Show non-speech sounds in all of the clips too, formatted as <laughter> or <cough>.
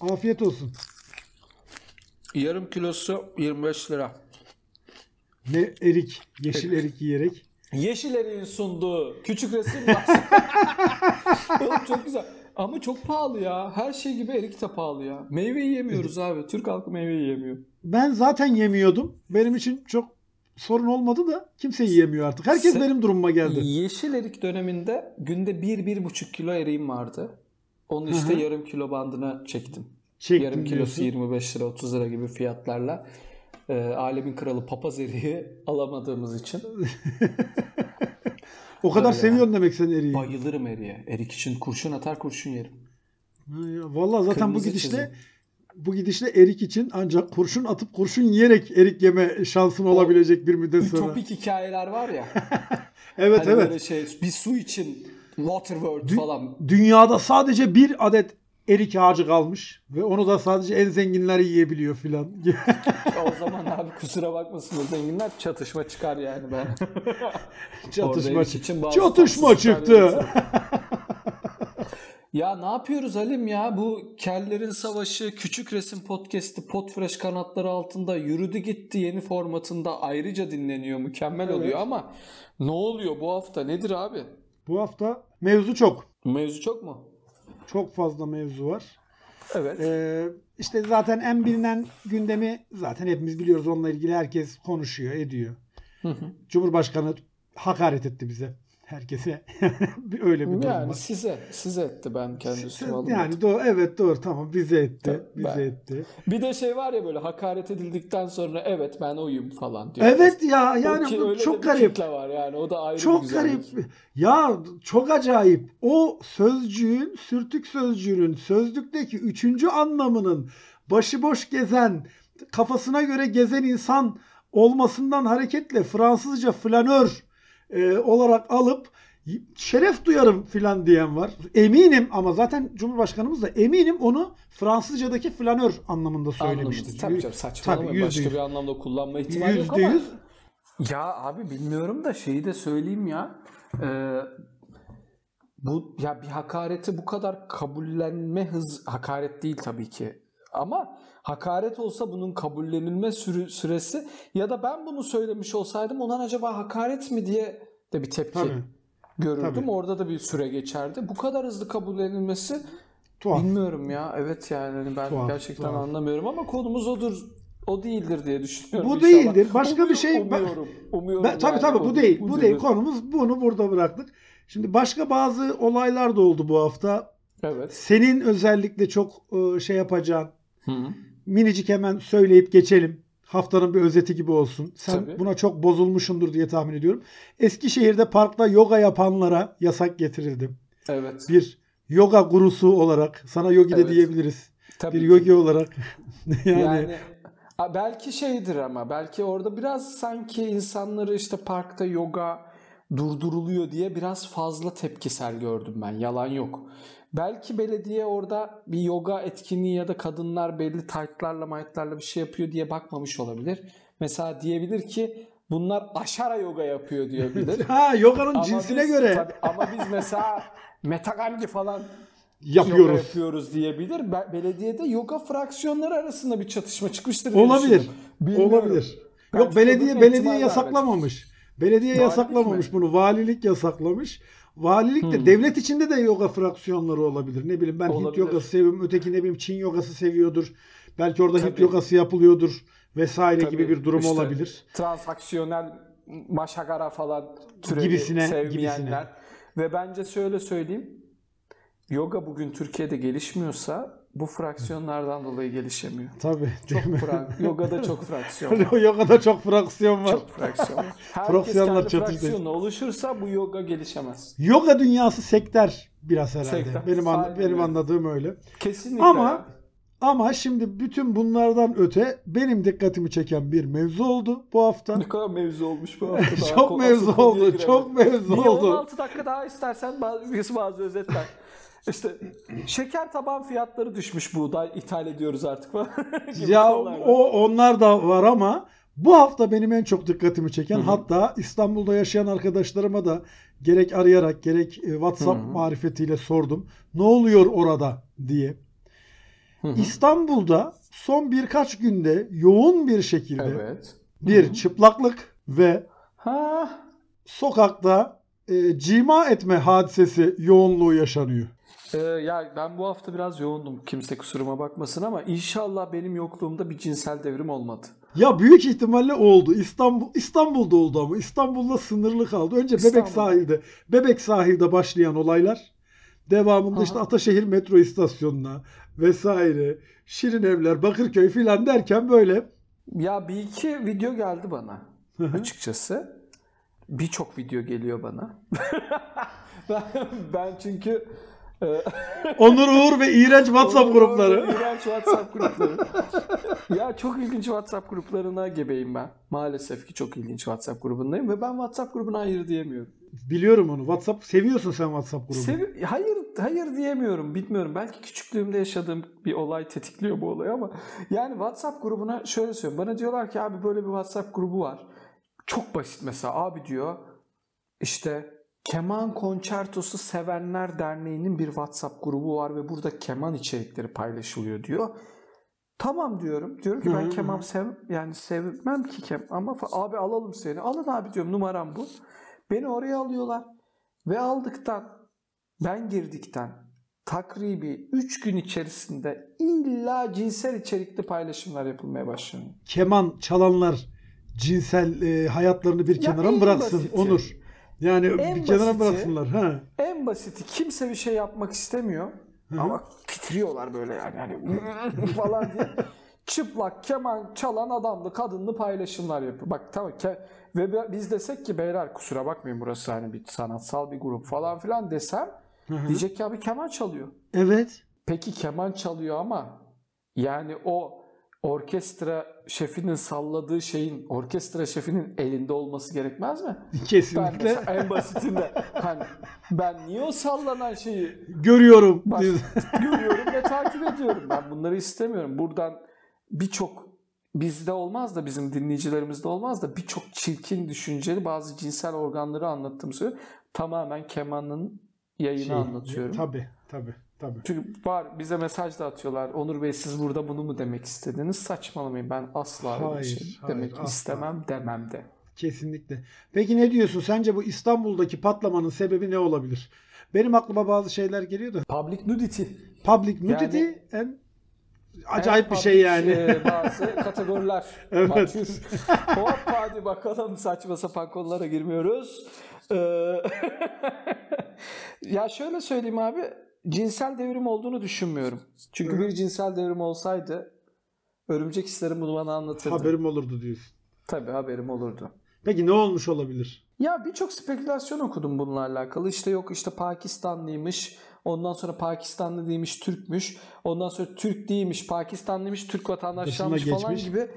Afiyet olsun. Yarım kilosu 25 lira. Ne erik, yeşil erik yiyerek. Yeşil Eriğin sunduğu küçük resim var. <laughs> Oğlum çok güzel. Ama çok pahalı ya. Her şey gibi erik de pahalı ya. Meyve yiyemiyoruz abi. Türk halkı meyve yiyemiyor. Ben zaten yemiyordum. Benim için çok sorun olmadı da kimse yiyemiyor artık. Herkes Sen- benim durumuma geldi. Yeşil erik döneminde günde 1-1,5 kilo eriğim vardı. Onu işte Hı hı. yarım kilo bandına çektim. Çektim yarım kilosu diyorsun. 25 lira 30 lira gibi fiyatlarla. e, alemin kralı papaz eriği <laughs> alamadığımız için <laughs> O kadar Öyle seviyorsun demek sen eriği. bayılırım eriğe. Erik için kurşun atar kurşun yerim. Vallahi zaten Kırmızı bu gidişle çizim. bu gidişle erik için ancak kurşun atıp kurşun yiyerek erik yeme şansın olabilecek bir müddet sonra. Ütopik hikayeler var ya. <laughs> Evet hani evet. böyle şey bir su için Waterworld Dü- falan. Dünyada sadece bir adet erik ağacı kalmış ve onu da sadece en zenginler yiyebiliyor filan. o zaman abi kusura bakmasın o zenginler çatışma çıkar yani ben. <laughs> Çatışma için Çatışma çıktı. <laughs> Ya ne yapıyoruz Halim ya? Bu Kellerin Savaşı Küçük Resim Podcast'i Podfresh kanatları altında yürüdü gitti yeni formatında ayrıca dinleniyor. Mükemmel Evet. oluyor ama ne oluyor bu hafta? Nedir abi? Bu hafta mevzu çok. Mevzu çok mu? Çok fazla mevzu var. Evet. Ee, işte zaten en bilinen gündemi zaten hepimiz biliyoruz. Onunla ilgili herkes konuşuyor, ediyor. Hı hı. Cumhurbaşkanı hakaret etti bize. Herkese. <laughs> Öyle bir durum yani var. size size etti ben kendi üstüme aldım. Yani doğru, evet doğru tamam bize etti. Ben- Bize etti. Bir de şey var ya böyle hakaret edildikten sonra evet ben oyum falan diyor. Evet ya yani ki bu çok bir garip. var yani o da ayrı bir Çok güzellik. garip. Ya çok acayip. O sözcüğün, sürtük sözcüğünün sözlükteki üçüncü anlamının başıboş gezen, kafasına göre gezen insan olmasından hareketle Fransızca flanör e, olarak alıp şeref duyarım filan diyen var. Eminim ama zaten Cumhurbaşkanımız da eminim onu Fransızcadaki flanör anlamında söylemiştir. Tabii canım saçmalamayın. Tabii, Başka yüz. bir anlamda kullanma ihtimali yok ama. yüz. Ya abi bilmiyorum da şeyi de söyleyeyim ya. Ee, bu ya bir hakareti bu kadar kabullenme hız hakaret değil tabii ki. Ama hakaret olsa bunun kabullenilme sürü, süresi ya da ben bunu söylemiş olsaydım ondan acaba hakaret mi diye de bir tepki Tabii. görürdüm. Tabii. Orada da bir süre geçerdi. Bu kadar hızlı kabullenilmesi Tuhaf. bilmiyorum ya. Evet yani hani ben Tuhaf, gerçekten tuhaf. anlamıyorum ama konumuz odur. O değildir diye düşünüyorum. Bu inşallah. değildir. Başka bir şey- Umuyorum. umuyorum Ben, tabii yani tabii bu değil. Bu değil. Konumuz bunu burada bıraktık. Şimdi başka bazı olaylar da oldu bu hafta. Evet. Senin özellikle çok e, şey yapacağın Hı. minicik hemen söyleyip geçelim. Haftanın bir özeti gibi olsun. Sen Tabii. buna çok bozulmuşsundur diye tahmin ediyorum. Eskişehir'de parkta yoga yapanlara yasak getirildi. Evet. Bir yoga gurusu olarak sana yogi de Evet. diyebiliriz. Tabii Bir ki. yogi olarak. <laughs> yani, Yani, belki şeydir ama belki orada biraz sanki insanları işte parkta yoga durduruluyor diye biraz fazla tepkisel gördüm ben. Yalan yok. Belki belediye orada bir yoga etkinliği ya da kadınlar belli taytlarla maytlarla bir şey yapıyor diye bakmamış olabilir. Mesela diyebilir ki bunlar aşara yoga yapıyor diyebilir. <laughs> ha yoganın Ama cinsine biz- göre tabii, ama biz mesela metagangi falan yapıyoruz. yoga yapıyoruz diyebilir. Be- belediyede yoga fraksiyonları arasında bir çatışma çıkmıştır. Olabilir. Olabilir. Yok belediye belediye yasaklamamış. Belediye Valilik yasaklamamış mi? bunu. Valilik yasaklamış. Valilik de Hmm. devlet içinde de yoga fraksiyonları olabilir. Ne bileyim ben Hint Olabilir. yogası seviyorum. Öteki ne bileyim Çin yogası seviyordur. Belki orada Hint Tabii. yogası yapılıyordur vesaire Tabii, gibi bir durum işte olabilir. Transaksiyonel maşagara falan türevi Gibisine, sevmeyenler. gibisine. Ve bence şöyle söyleyeyim. Yoga bugün Türkiye'de gelişmiyorsa bu fraksiyonlardan dolayı gelişemiyor. Tabii. Çok değil mi? fra- Yogada çok <laughs> fraksiyon var. Yogada çok fraksiyon var. Çok fraksiyon var. <laughs> Herkes kendi çatıştı. fraksiyonla oluşursa bu yoga gelişemez. Yoga dünyası sekter biraz herhalde. Sekter. Benim an- benim öyle. anladığım öyle. Kesinlikle. Ama ama şimdi bütün bunlardan öte benim dikkatimi çeken bir mevzu oldu bu hafta. Ne kadar mevzu olmuş bu <laughs> hafta. Çok mevzu oldu. Çok mevzu oldu. 16 dakika daha istersen bazı, bazı özetler. İşte şeker taban fiyatları düşmüş buğday ithal ediyoruz artık falan. <laughs> Ya o onlar da var ama bu hafta benim en çok dikkatimi çeken Hı hı. hatta İstanbul'da yaşayan arkadaşlarıma da gerek arayarak gerek e, WhatsApp Hı hı. marifetiyle sordum. Ne oluyor orada diye. Hı hı. İstanbul'da son birkaç günde yoğun bir şekilde Evet. bir Hı hı. çıplaklık ve Ha, sokakta e, cima etme hadisesi yoğunluğu yaşanıyor. Ee, ya ben bu hafta biraz yoğundum. Kimse kusuruma bakmasın ama inşallah benim yokluğumda bir cinsel devrim olmadı. Ya büyük ihtimalle oldu. İstanbul İstanbul'da oldu ama İstanbul'da sınırlı kaldı. Önce Bebek İstanbul'da. sahilde, Bebek sahilde başlayan olaylar devamında Aha. işte Ataşehir metro istasyonuna vesaire, Şirin Evler, Bakırköy filan derken böyle Ya bir iki video geldi bana açıkçası. Birçok video geliyor bana. <laughs> ben, ben çünkü <laughs> Onur Uğur ve iğrenç WhatsApp Onur grupları. Uğur, İğrenç WhatsApp grupları. ya çok ilginç WhatsApp gruplarına gebeyim ben. Maalesef ki çok ilginç WhatsApp grubundayım ve ben WhatsApp grubuna hayır diyemiyorum. Biliyorum onu. WhatsApp seviyorsun sen WhatsApp grubunu. Sevi- hayır hayır diyemiyorum. Bilmiyorum. Belki küçüklüğümde yaşadığım bir olay tetikliyor bu olayı ama yani WhatsApp grubuna şöyle söylüyorum. Bana diyorlar ki abi böyle bir WhatsApp grubu var. Çok basit mesela abi diyor işte Keman Konçertosu Sevenler Derneği'nin bir WhatsApp grubu var ve burada keman içerikleri paylaşılıyor diyor. Tamam diyorum. Diyorum ki ben keman sev yani sevmem ki kem ama abi alalım seni. Alın abi diyorum numaram bu. Beni oraya alıyorlar ve aldıktan ben girdikten takribi 3 gün içerisinde illa cinsel içerikli paylaşımlar yapılmaya başlanıyor. Keman çalanlar cinsel e, hayatlarını bir Ya kenara mı bıraksın basiti. Onur? Yani En bir kenara bıraksınlar. Ha. En basiti kimse bir şey yapmak istemiyor Hı hı. ama titriyorlar böyle yani hani <laughs> falan diye. Çıplak keman çalan adamlı kadınlı paylaşımlar yapıyor. Bak tamam ke- ve biz desek ki beyler kusura bakmayın burası hani bir sanatsal bir grup falan filan desem Hı hı. diyecek ki abi keman çalıyor. Evet. Peki keman çalıyor ama yani o orkestra şefinin salladığı şeyin orkestra şefinin elinde olması gerekmez mi? Ben Kesinlikle. mesela en basitinde hani ben niye o sallanan şeyi Görüyorum. Bak, görüyorum ve takip ediyorum. Ben bunları istemiyorum. Buradan birçok bizde olmaz da bizim dinleyicilerimizde olmaz da birçok çirkin düşünceli bazı cinsel organları anlattığım söylüyorum. Tamamen kemanın yayını Şey, anlatıyorum. Tabii tabii tabii. Çünkü var bize mesaj da atıyorlar. Onur Bey siz burada bunu mu demek istediniz? Saçmalamayın. Ben asla öyle Hayır, şey hayır, demek asla. istemem demem de. Kesinlikle. Peki ne diyorsun? Sence bu İstanbul'daki patlamanın sebebi ne olabilir? Benim aklıma bazı şeyler geliyor da. Public nudity. Public nudity Yani- en acayip En bir şey yani. e, bazı <laughs> kategoriler. Evet. Hop hadi bakalım saçma sapan konulara girmiyoruz. Ee, <laughs> ya şöyle söyleyeyim abi. Cinsel devrim olduğunu düşünmüyorum. Çünkü bir cinsel devrim olsaydı örümcek hislerim bunu bana anlatırdı. Haberim olurdu diyorsun. Tabii haberim olurdu. Peki ne olmuş olabilir? Ya birçok spekülasyon okudum bununla alakalı. İşte yok işte Pakistanlıymış. Ondan sonra Pakistanlı değilmiş Türkmüş. Ondan sonra Türk değilmiş Pakistanlıymış Türk vatandaşlarmış falan gibi.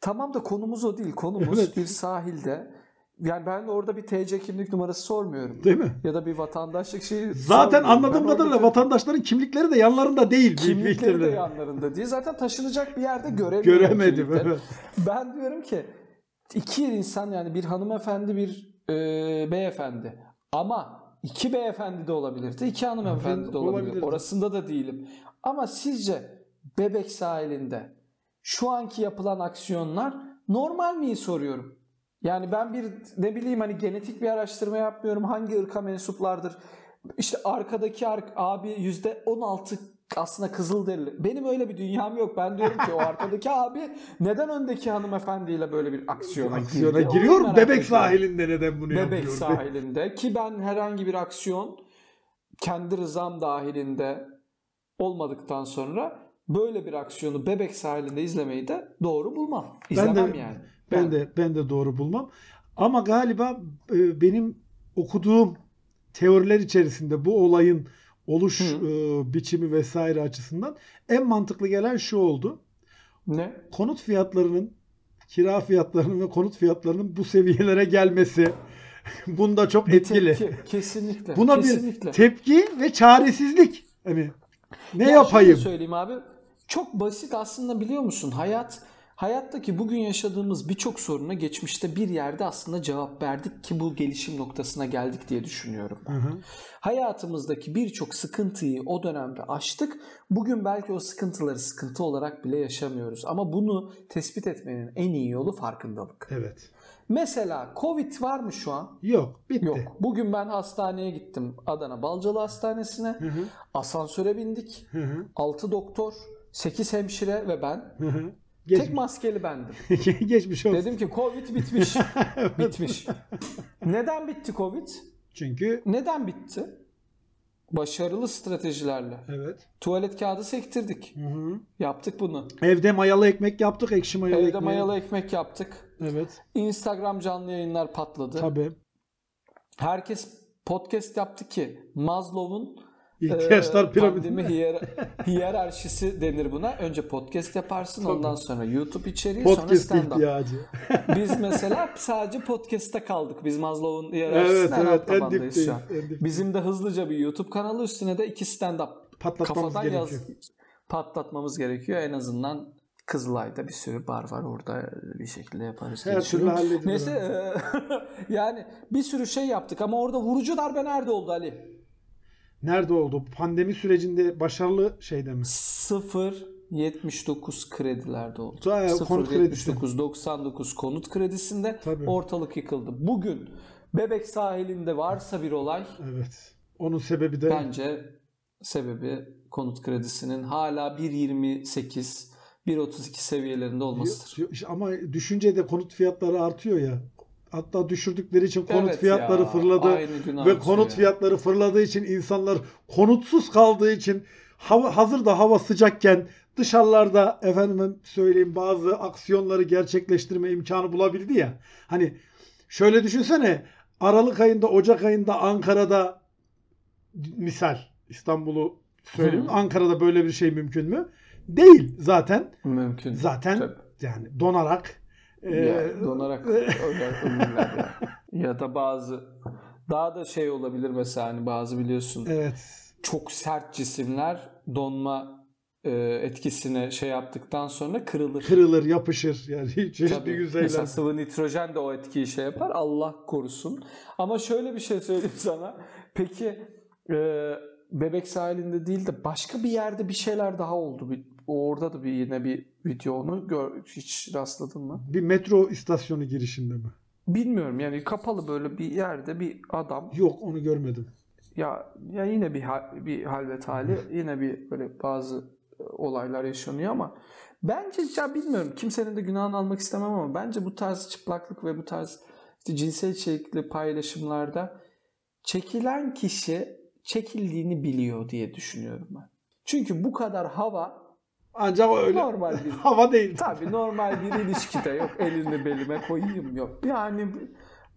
Tamam da konumuz o değil. Konumuz Evet. bir sahilde. Yani ben orada bir TC kimlik numarası sormuyorum. Değil mi? Ya da bir vatandaşlık şeyi Zaten anladığım kadarıyla vatandaşların kimlikleri de yanlarında değil. kimlikleri de yanlarında değil. Zaten taşınacak bir yerde <laughs> göremiyorum. Göremedim. Evet. Ben diyorum ki iki insan yani bir hanımefendi bir e, beyefendi ama iki beyefendi de olabilirdi. iki hanımefendi de olabilir. Olabilirdi. Orasında da değilim. Ama sizce Bebek sahilinde şu anki yapılan aksiyonlar normal mi soruyorum. Yani ben bir ne bileyim hani genetik bir araştırma yapmıyorum. Hangi ırka mensuplardır? İşte arkadaki ar- abi yüzde 16 aslında Kızılderili. Benim öyle bir dünyam yok. Ben diyorum ki o arkadaki abi neden öndeki hanımefendiyle böyle bir aksiyona, Aksiyona girdi? Giriyor. Bebek ediyorum. sahilinde neden bunu Bebek yapıyor? sahilinde ki ben herhangi bir aksiyon kendi rızam dahilinde olmadıktan sonra böyle bir aksiyonu Bebek sahilinde izlemeyi de doğru bulmam. İzlemem de- yani. Ben de ben de doğru bulmam. Ama galiba e, benim okuduğum teoriler içerisinde bu olayın oluş Hı. e, biçimi vesaire açısından en mantıklı gelen şu oldu. ne? Konut fiyatlarının kira fiyatlarının ve konut fiyatlarının bu seviyelere gelmesi <laughs> bunda çok etkili. Tepki, kesinlikle. Buna kesinlikle. bir tepki ve çaresizlik. Hani ne Ya yapayım? söyleyeyim abi. Çok basit aslında biliyor musun? Hayat Hayattaki bugün yaşadığımız birçok soruna geçmişte bir yerde aslında cevap verdik ki bu gelişim noktasına geldik diye düşünüyorum ben. Hı hı. Hayatımızdaki birçok sıkıntıyı o dönemde aştık. Bugün belki o sıkıntıları sıkıntı olarak bile yaşamıyoruz. Ama bunu tespit etmenin en iyi yolu farkındalık. Evet. Mesela Covid var mı şu an? Yok. Bitti. Yok. Bugün ben hastaneye gittim. Adana Balcalı Hastanesi'ne. Hı hı. Asansöre bindik. Hı hı. 6 doktor, 8 hemşire ve ben. Hı hı. Tek Geç, maskeli bendim. <laughs> geçmiş olsun. Dedim ki Covid bitmiş. <laughs> bitmiş. Neden bitti Covid? Çünkü Neden bitti? Başarılı stratejilerle. evet. Tuvalet kağıdı sektirdik. Hı hı. Yaptık bunu. Evde mayalı ekmek yaptık. Ekşi mayalı Evde ekmek. mayalı ekmek yaptık. Evet. Instagram canlı yayınlar patladı. Tabii. Herkes podcast yaptı ki Maslow'un İhtiyaçlar e, piramidi. pandemi hiyer- <laughs> hiyerarşisi denir buna. Önce podcast yaparsın, ondan sonra YouTube içeriği, sonra Podcast stand-up. ihtiyacı. <laughs> Biz <laughs> mesela sadece podcast'ta kaldık. Biz Maslow'un hiyerarşisinin evet evet en tabandayız şu an. Bizim de hızlıca bir YouTube kanalı üstüne de iki stand-up Patlatmamız kafadan yaz gerekiyor. patlatmamız gerekiyor. En azından Kızılay'da bir sürü bar var. Orada bir şekilde yaparız. Her türlü halledilir. Neyse e, yani bir sürü şey yaptık ama orada vurucu darbe nerede oldu Ali? Nerede oldu? Pandemi sürecinde başarılı şeyde mi? 0.79 kredilerde oldu. Ta- konut kredisi. 0.79 konut kredisinde Tabii. ortalık yıkıldı. Bugün Bebek sahilinde varsa bir olay Evet. Onun sebebi de bence sebebi konut kredisinin hala 1.28 1.32 seviyelerinde olmasıdır. Ama düşünce de konut fiyatları artıyor ya. Hatta düşürdükleri için konut Evet fiyatları ya, fırladı ve konut ya. fiyatları fırladığı için insanlar konutsuz kaldığı için hava hazır da hava sıcakken dışarılarda efendime söyleyeyim bazı aksiyonları gerçekleştirme imkanı bulabildi ya. Hani şöyle düşünsene Aralık ayında Ocak ayında Ankara'da misal İstanbul'u söyleyeyim. Hı. Ankara'da böyle bir şey mümkün mü? Değil zaten. Mümkün. Zaten Tabii. yani donarak Ya, donarak öyle ölümler ya. ya da bazı daha da şey olabilir mesela hani bazı biliyorsun evet çok sert cisimler donma e, etkisine şey yaptıktan sonra kırılır. kırılır yapışır yani çeşitli yüzeyler. Mesela sıvı nitrojen de o etkiyi şey yapar. Allah korusun. Ama şöyle bir şey söyleyeyim sana. Peki e, Bebek sahilinde değil de başka bir yerde bir şeyler daha oldu. Bir, orada da bir yine bir video onu gör, hiç rastladın mı? Bir metro istasyonu girişinde mi? Bilmiyorum yani kapalı böyle bir yerde bir adam Yok onu görmedim. ya ya yine bir hal- bir halvet hali yine bir böyle bazı e, olaylar yaşanıyor ama bence ya bilmiyorum kimsenin de günahını almak istemem ama bence bu tarz çıplaklık ve bu tarz işte cinsel içerikli paylaşımlarda çekilen kişi çekildiğini biliyor diye düşünüyorum ben. Çünkü bu kadar hava Ancak öyle normal <laughs> bir hava değil. Tabii normal bir ilişkide yok elini belime koyayım yok. Yani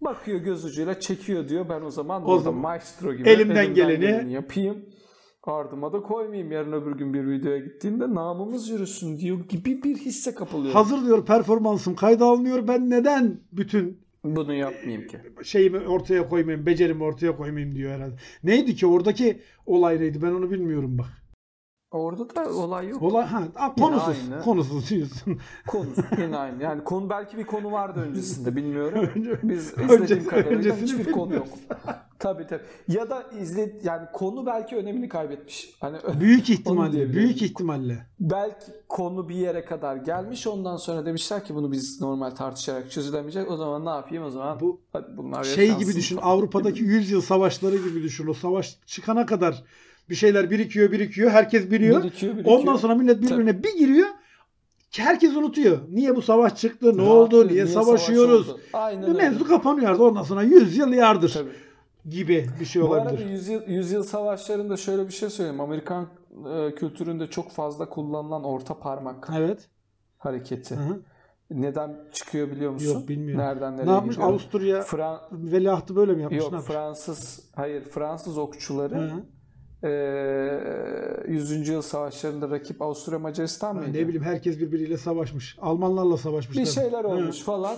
bakıyor göz ucuyla çekiyor diyor ben o zaman O zaman maestro gibi elimden geleni- yapayım. Ardıma da koymayayım yarın öbür gün bir videoya gittiğinde namımız yürüsün diyor gibi bir hisse kapılıyor. Hazır diyor performansım kayda alınıyor. Ben neden bütün Bunu yapmayayım ki. şeyimi ortaya koymayayım, becerimi ortaya koymayayım diyor herhalde. Neydi ki oradaki olay neydi ben onu bilmiyorum bak. Orada da olay yok. Olay ha a, Yine konusuz. aynı. Konusuz diyorsun. Konu yine aynı. Yani konu belki bir konu vardı öncesinde bilmiyorum. <laughs> Önce- Biz izlediğim öncesi- kadarıyla hiçbir konu yok. Tabii tabii. Ya da izle yani konu belki önemini kaybetmiş. Hani Büyük ihtimalle, büyük ihtimalle. belki konu bir yere kadar gelmiş ondan sonra demişler ki bunu biz normal tartışarak çözülemeyecek. O zaman ne yapayım o zaman Bu hadi bunlar şey gibi düşün. falan. Avrupa'daki 100 yıl savaşları gibi düşün. O savaş çıkana kadar bir şeyler birikiyor, birikiyor. Herkes biliyor. Birikiyor, birikiyor. Ondan sonra millet birbirine bir giriyor. Herkes unutuyor. Niye bu savaş çıktı? Ne oldu? Rahatlıyor, Niye, savaş savaşıyoruz? oldu? Aynen Ve öyle. mevzu kapanıyor. Ondan sonra 100 yıl yardır Tabii. gibi bir şey Bu arada olabilir. yüzyıl, yüzyıl savaşlarında şöyle bir şey söyleyeyim. Amerikan e, kültüründe çok fazla kullanılan orta parmak Evet. hareketi. Hı hı. Neden çıkıyor biliyor musun? Yok, bilmiyorum. Nereden nereye Ne yapmış? gidiyor? Avusturya Fran- veliahtı böyle mi yapmış? Yok ne? Fransız hayır Fransız okçuları Hı hı. Ee, 100. yıl savaşlarında rakip Avusturya Macaristan Ha, mıydı? Ne bileyim herkes birbiriyle savaşmış. Almanlarla savaşmışlar. Bir şeyler Hı. olmuş falan.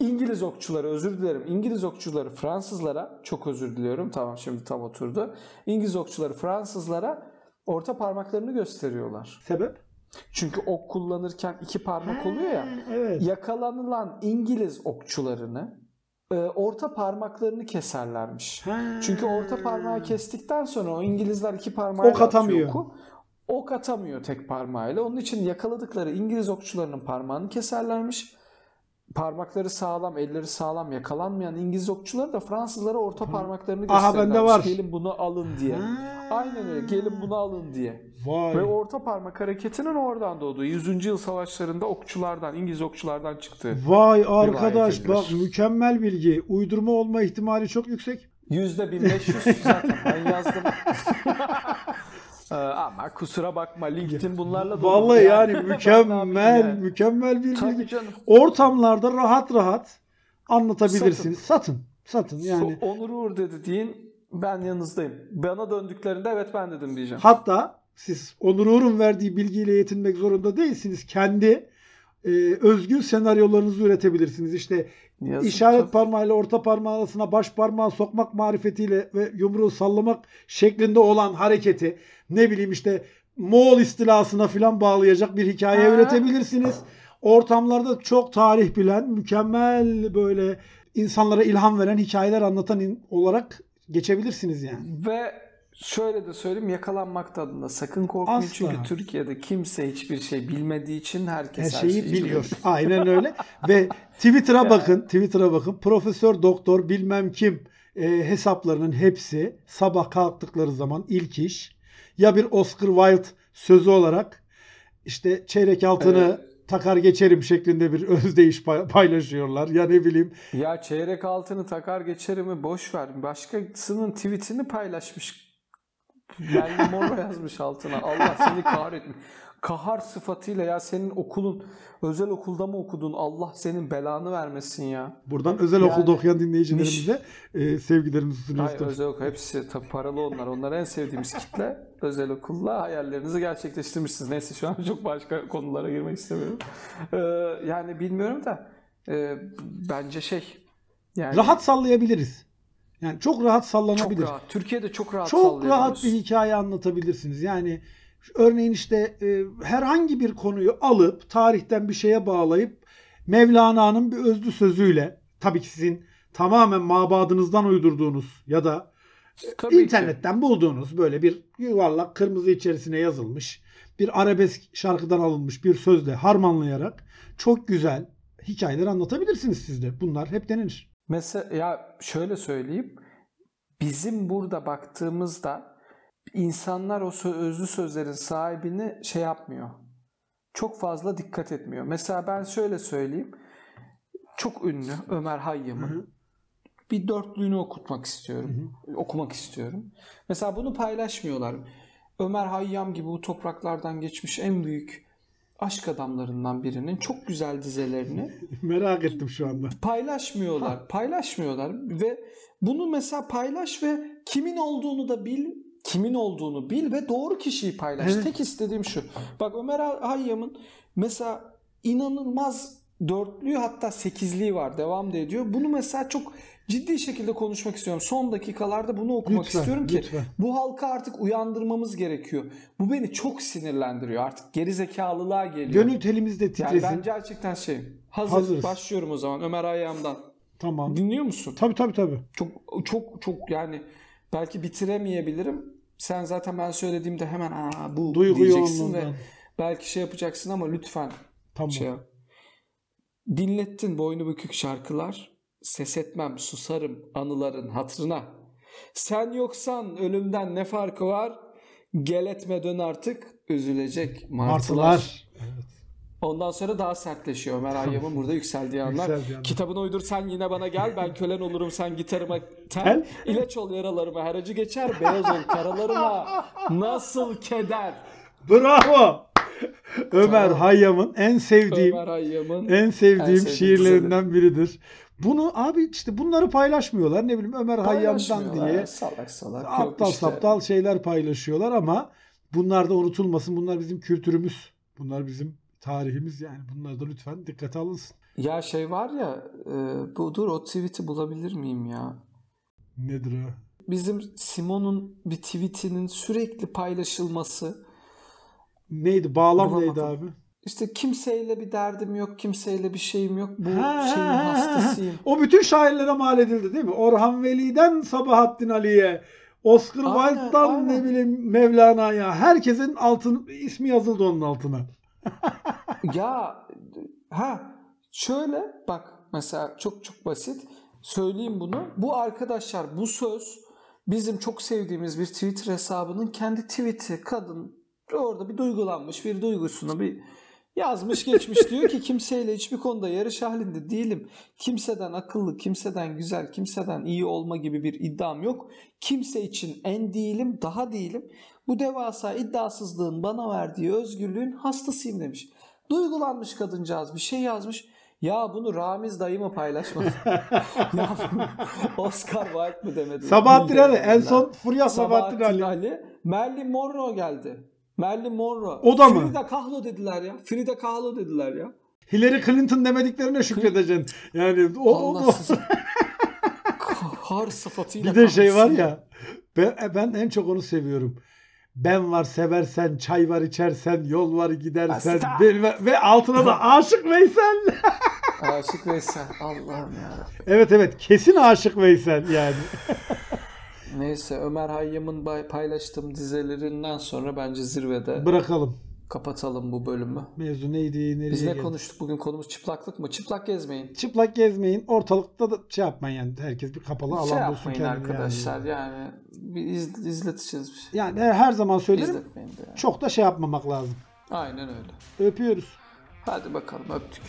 İngiliz okçuları özür dilerim. İngiliz okçuları Fransızlara çok özür diliyorum. Tamam şimdi tam oturdu. İngiliz okçuları Fransızlara orta parmaklarını gösteriyorlar. Sebep? Çünkü ok kullanırken iki parmak oluyor ya. Evet. Yakalanılan İngiliz okçularını e, orta parmaklarını keserlermiş. Ha. Çünkü orta parmağı kestikten sonra o İngilizler iki parmağıyla Ok atamıyor. oku. Ok atamıyor tek parmağıyla. Onun için yakaladıkları İngiliz okçularının parmağını keserlermiş. Parmakları sağlam, elleri sağlam yakalanmayan İngiliz okçular da Fransızlara orta parmaklarını Aha, gösterirlermiş. bende var. Gelin bunu alın diye. Ha. Aynen öyle. Gelin bunu alın diye. Vay. Ve orta parmak hareketinin oradan doğduğu. 100. yıl savaşlarında okçulardan, İngiliz okçulardan çıktı. Vay arkadaş bak mükemmel bilgi. Uydurma olma ihtimali çok yüksek. Yüzde 1500 zaten ben yazdım. <laughs> Ee, Ama kusura bakma LinkedIn bunlarla dolu. Vallahi yani <laughs> ne mükemmel yani? mükemmel bir Tabii bilgi. canım. Ortamlarda rahat rahat anlatabilirsiniz. Satın. Satın, yani. So- Onur Uğur dedi deyin ben yanınızdayım. Bana döndüklerinde evet ben dedim diyeceğim. Hatta siz Onur Uğur'un verdiği bilgiyle yetinmek zorunda değilsiniz. Kendi e, özgün senaryolarınızı üretebilirsiniz. İşte Yazık işaret tabii. parmağıyla orta parmağı arasına baş parmağı sokmak marifetiyle ve yumruğu sallamak şeklinde olan hareketi ne bileyim işte Moğol istilasına falan bağlayacak bir hikaye Ha. üretebilirsiniz. Ortamlarda çok tarih bilen, mükemmel böyle insanlara ilham veren hikayeler anlatan olarak geçebilirsiniz yani. Ve şöyle de söyleyeyim yakalanmak tadında sakın korkmayın Asla. çünkü Türkiye'de kimse hiçbir şey bilmediği için herkes Her her, şeyi biliyor. <laughs> Aynen öyle. Ve Twitter'a bakın, Twitter'a bakın. Profesör Doktor bilmem kim e, hesaplarının hepsi sabah kalktıkları zaman ilk iş ya bir Oscar Wilde sözü olarak işte çeyrek altını takar geçerim şeklinde bir <laughs> özdeyiş pay- paylaşıyorlar. Ya ne bileyim Ya çeyrek altını takar geçerimi boş ver. Başkasının tweetini paylaşmış. Belli morla yazmış altına. Allah seni kahretmiş. Kahar sıfatıyla ya senin okulun özel okulda mı okudun? Allah senin belanı vermesin ya. buradan özel Yani okulda okuyan dinleyicilerimize e, sevgilerimizi sunuyoruz. Hayır özel okul hepsi tabii paralı onlar. Onlar en sevdiğimiz kitle. Özel okulla hayallerinizi gerçekleştirmişsiniz. Neyse şu an çok başka konulara girmek istemiyorum. Ee, yani bilmiyorum da e, bence şey yani Rahat sallayabiliriz. Yani çok rahat çok sallanabilir. rahat. Türkiye'de çok rahat çok rahat bir hikaye anlatabilirsiniz. Yani örneğin işte e, herhangi bir konuyu alıp tarihten bir şeye bağlayıp Mevlana'nın bir özlü sözüyle tabii ki sizin tamamen mabadınızdan uydurduğunuz ya da Tabii ki. internetten bulduğunuz böyle bir yuvarlak kırmızı içerisine yazılmış bir arabesk şarkıdan alınmış bir sözle harmanlayarak çok güzel hikayeler anlatabilirsiniz siz de. Bunlar hep denenir. Mesela ya şöyle söyleyeyim. Bizim burada baktığımızda insanlar o özlü sözlerin sahibini şey yapmıyor. Çok fazla dikkat etmiyor. Mesela ben şöyle söyleyeyim. Çok ünlü Ömer Hayyam'ın Hı hı. bir dörtlüğünü okutmak istiyorum. Okumak istiyorum. Mesela bunu paylaşmıyorlar. Ömer Hayyam gibi bu topraklardan geçmiş en büyük aşk adamlarından birinin çok güzel dizelerini <laughs> Merak ettim şu anda. paylaşmıyorlar. Paylaşmıyorlar ve bunu mesela paylaş ve kimin olduğunu da bil. Kimin olduğunu bil ve doğru kişiyi paylaş. Evet. Tek istediğim şu. Bak Ömer Hayyam'ın mesela inanılmaz dörtlüğü hatta sekizliği var. Devam da ediyor. Bunu mesela çok ciddi şekilde konuşmak istiyorum. Son dakikalarda bunu okumak Lütfen, istiyorum ki lütfen. bu halka artık uyandırmamız gerekiyor. Bu beni çok sinirlendiriyor. Artık gerizekalılığa geliyor. Gönül telimizde yani titresin. ben gerçekten şey. Hazır. Hazırız. Başlıyorum o zaman Ömer Hayyam'dan. Tamam. Dinliyor musun? Tabii tabii tabii. Çok çok çok yani belki bitiremeyebilirim. Sen zaten ben söylediğimde hemen Aa, bu Duygu diyeceksin ve belki şey yapacaksın ama lütfen Tamam. şey yap. Dinlettin boynu bükük şarkılar. Ses etmem susarım anıların hatırına. Sen yoksan ölümden ne farkı var? Gel etme dön artık üzülecek martılar. Martılar. Ondan sonra daha sertleşiyor Ömer Hayyam'ın <laughs> burada yükseldiği anlar. Yükseldiği anlar. Kitabını uydur sen yine bana gel ben kölen olurum sen gitarıma tel. İlaç ol yaralarıma her acı geçer beyaz ol karalarıma. Nasıl keder. Bravo. Ömer Tamam. Hayyam'ın en sevdiğim Ömer Hayyam'ın en sevdiğim En şiirlerinden biridir. Bunu abi işte bunları paylaşmıyorlar. Ne bileyim Ömer Hayyam'dan diye Salak salak. Aptal işte. saptal şeyler paylaşıyorlar ama bunlar da unutulmasın. Bunlar bizim kültürümüz. Bunlar bizim tarihimiz yani. Bunlar da lütfen dikkate alınsın. Ya şey var ya e, bu dur o tweet'i bulabilir miyim ya? Nedir o? Bizim Simon'un bir tweetinin sürekli paylaşılması Neydi? Bağlam Bulamadım. neydi abi? İşte kimseyle bir derdim yok, kimseyle bir şeyim yok. Bu Ha, şeyin ha, ha, ha. hastasıyım. O bütün şairlere mal edildi değil mi? Orhan Veli'den Sabahattin Ali'ye, Oscar Aynen, Wilde'dan aynen. ne bileyim Mevlana'ya herkesin altın ismi yazıldı onun altına. Ya ha şöyle bak mesela çok çok basit söyleyeyim bunu. Bu arkadaşlar bu söz bizim çok sevdiğimiz bir Twitter hesabının kendi tweet'i kadın orada bir duygulanmış bir duygusunu bir yazmış geçmiş <laughs> diyor ki kimseyle hiçbir konuda yarış halinde değilim. Kimseden akıllı, kimseden güzel, kimseden iyi olma gibi bir iddiam yok. Kimse için en değilim, daha değilim. Bu devasa iddiasızlığın bana verdiği özgürlüğün hastasıyım demiş. Duygulanmış kadıncağız bir şey yazmış. Ya bunu Ramiz dayı mı paylaşmadı? <laughs> ya Oscar Wilde mı demedi? Sabahattin Ali en son Furya Sabahattin Sabahattin Ali. Ali. Marilyn Monroe geldi. Marilyn Monroe. O da mı? Frida Kahlo dediler ya. Frida Kahlo dediler ya. Hillary Clinton demediklerine şükredeceksin. Yani o, o, o- <laughs> har sıfatıyla bir de şey var ya. Ben, ben en çok onu seviyorum. Ben var seversen, çay var içersen, yol var gidersen bilmem- ve altına da <laughs> aşık Veysel. <laughs> Aşık Veysel. Allah'ım ya. evet evet kesin aşık Veysel yani. <laughs> Neyse Ömer Hayyam'ın paylaştığım dizelerinden sonra bence zirvede Bırakalım. kapatalım bu bölümü. Mevzu neydi? Nereye Biz ne geldik? konuştuk bugün konumuz çıplaklık mı? Çıplak gezmeyin. Çıplak gezmeyin. Ortalıkta da şey yapmayın yani. Herkes bir kapalı alan şey bulsun yapmayın arkadaşlar Yani. yani. Bir iz, izleteceğiz bir şey. yani her zaman söylerim. Yani. Çok da şey yapmamak lazım. Aynen öyle. Öpüyoruz. Hadi bakalım öptük.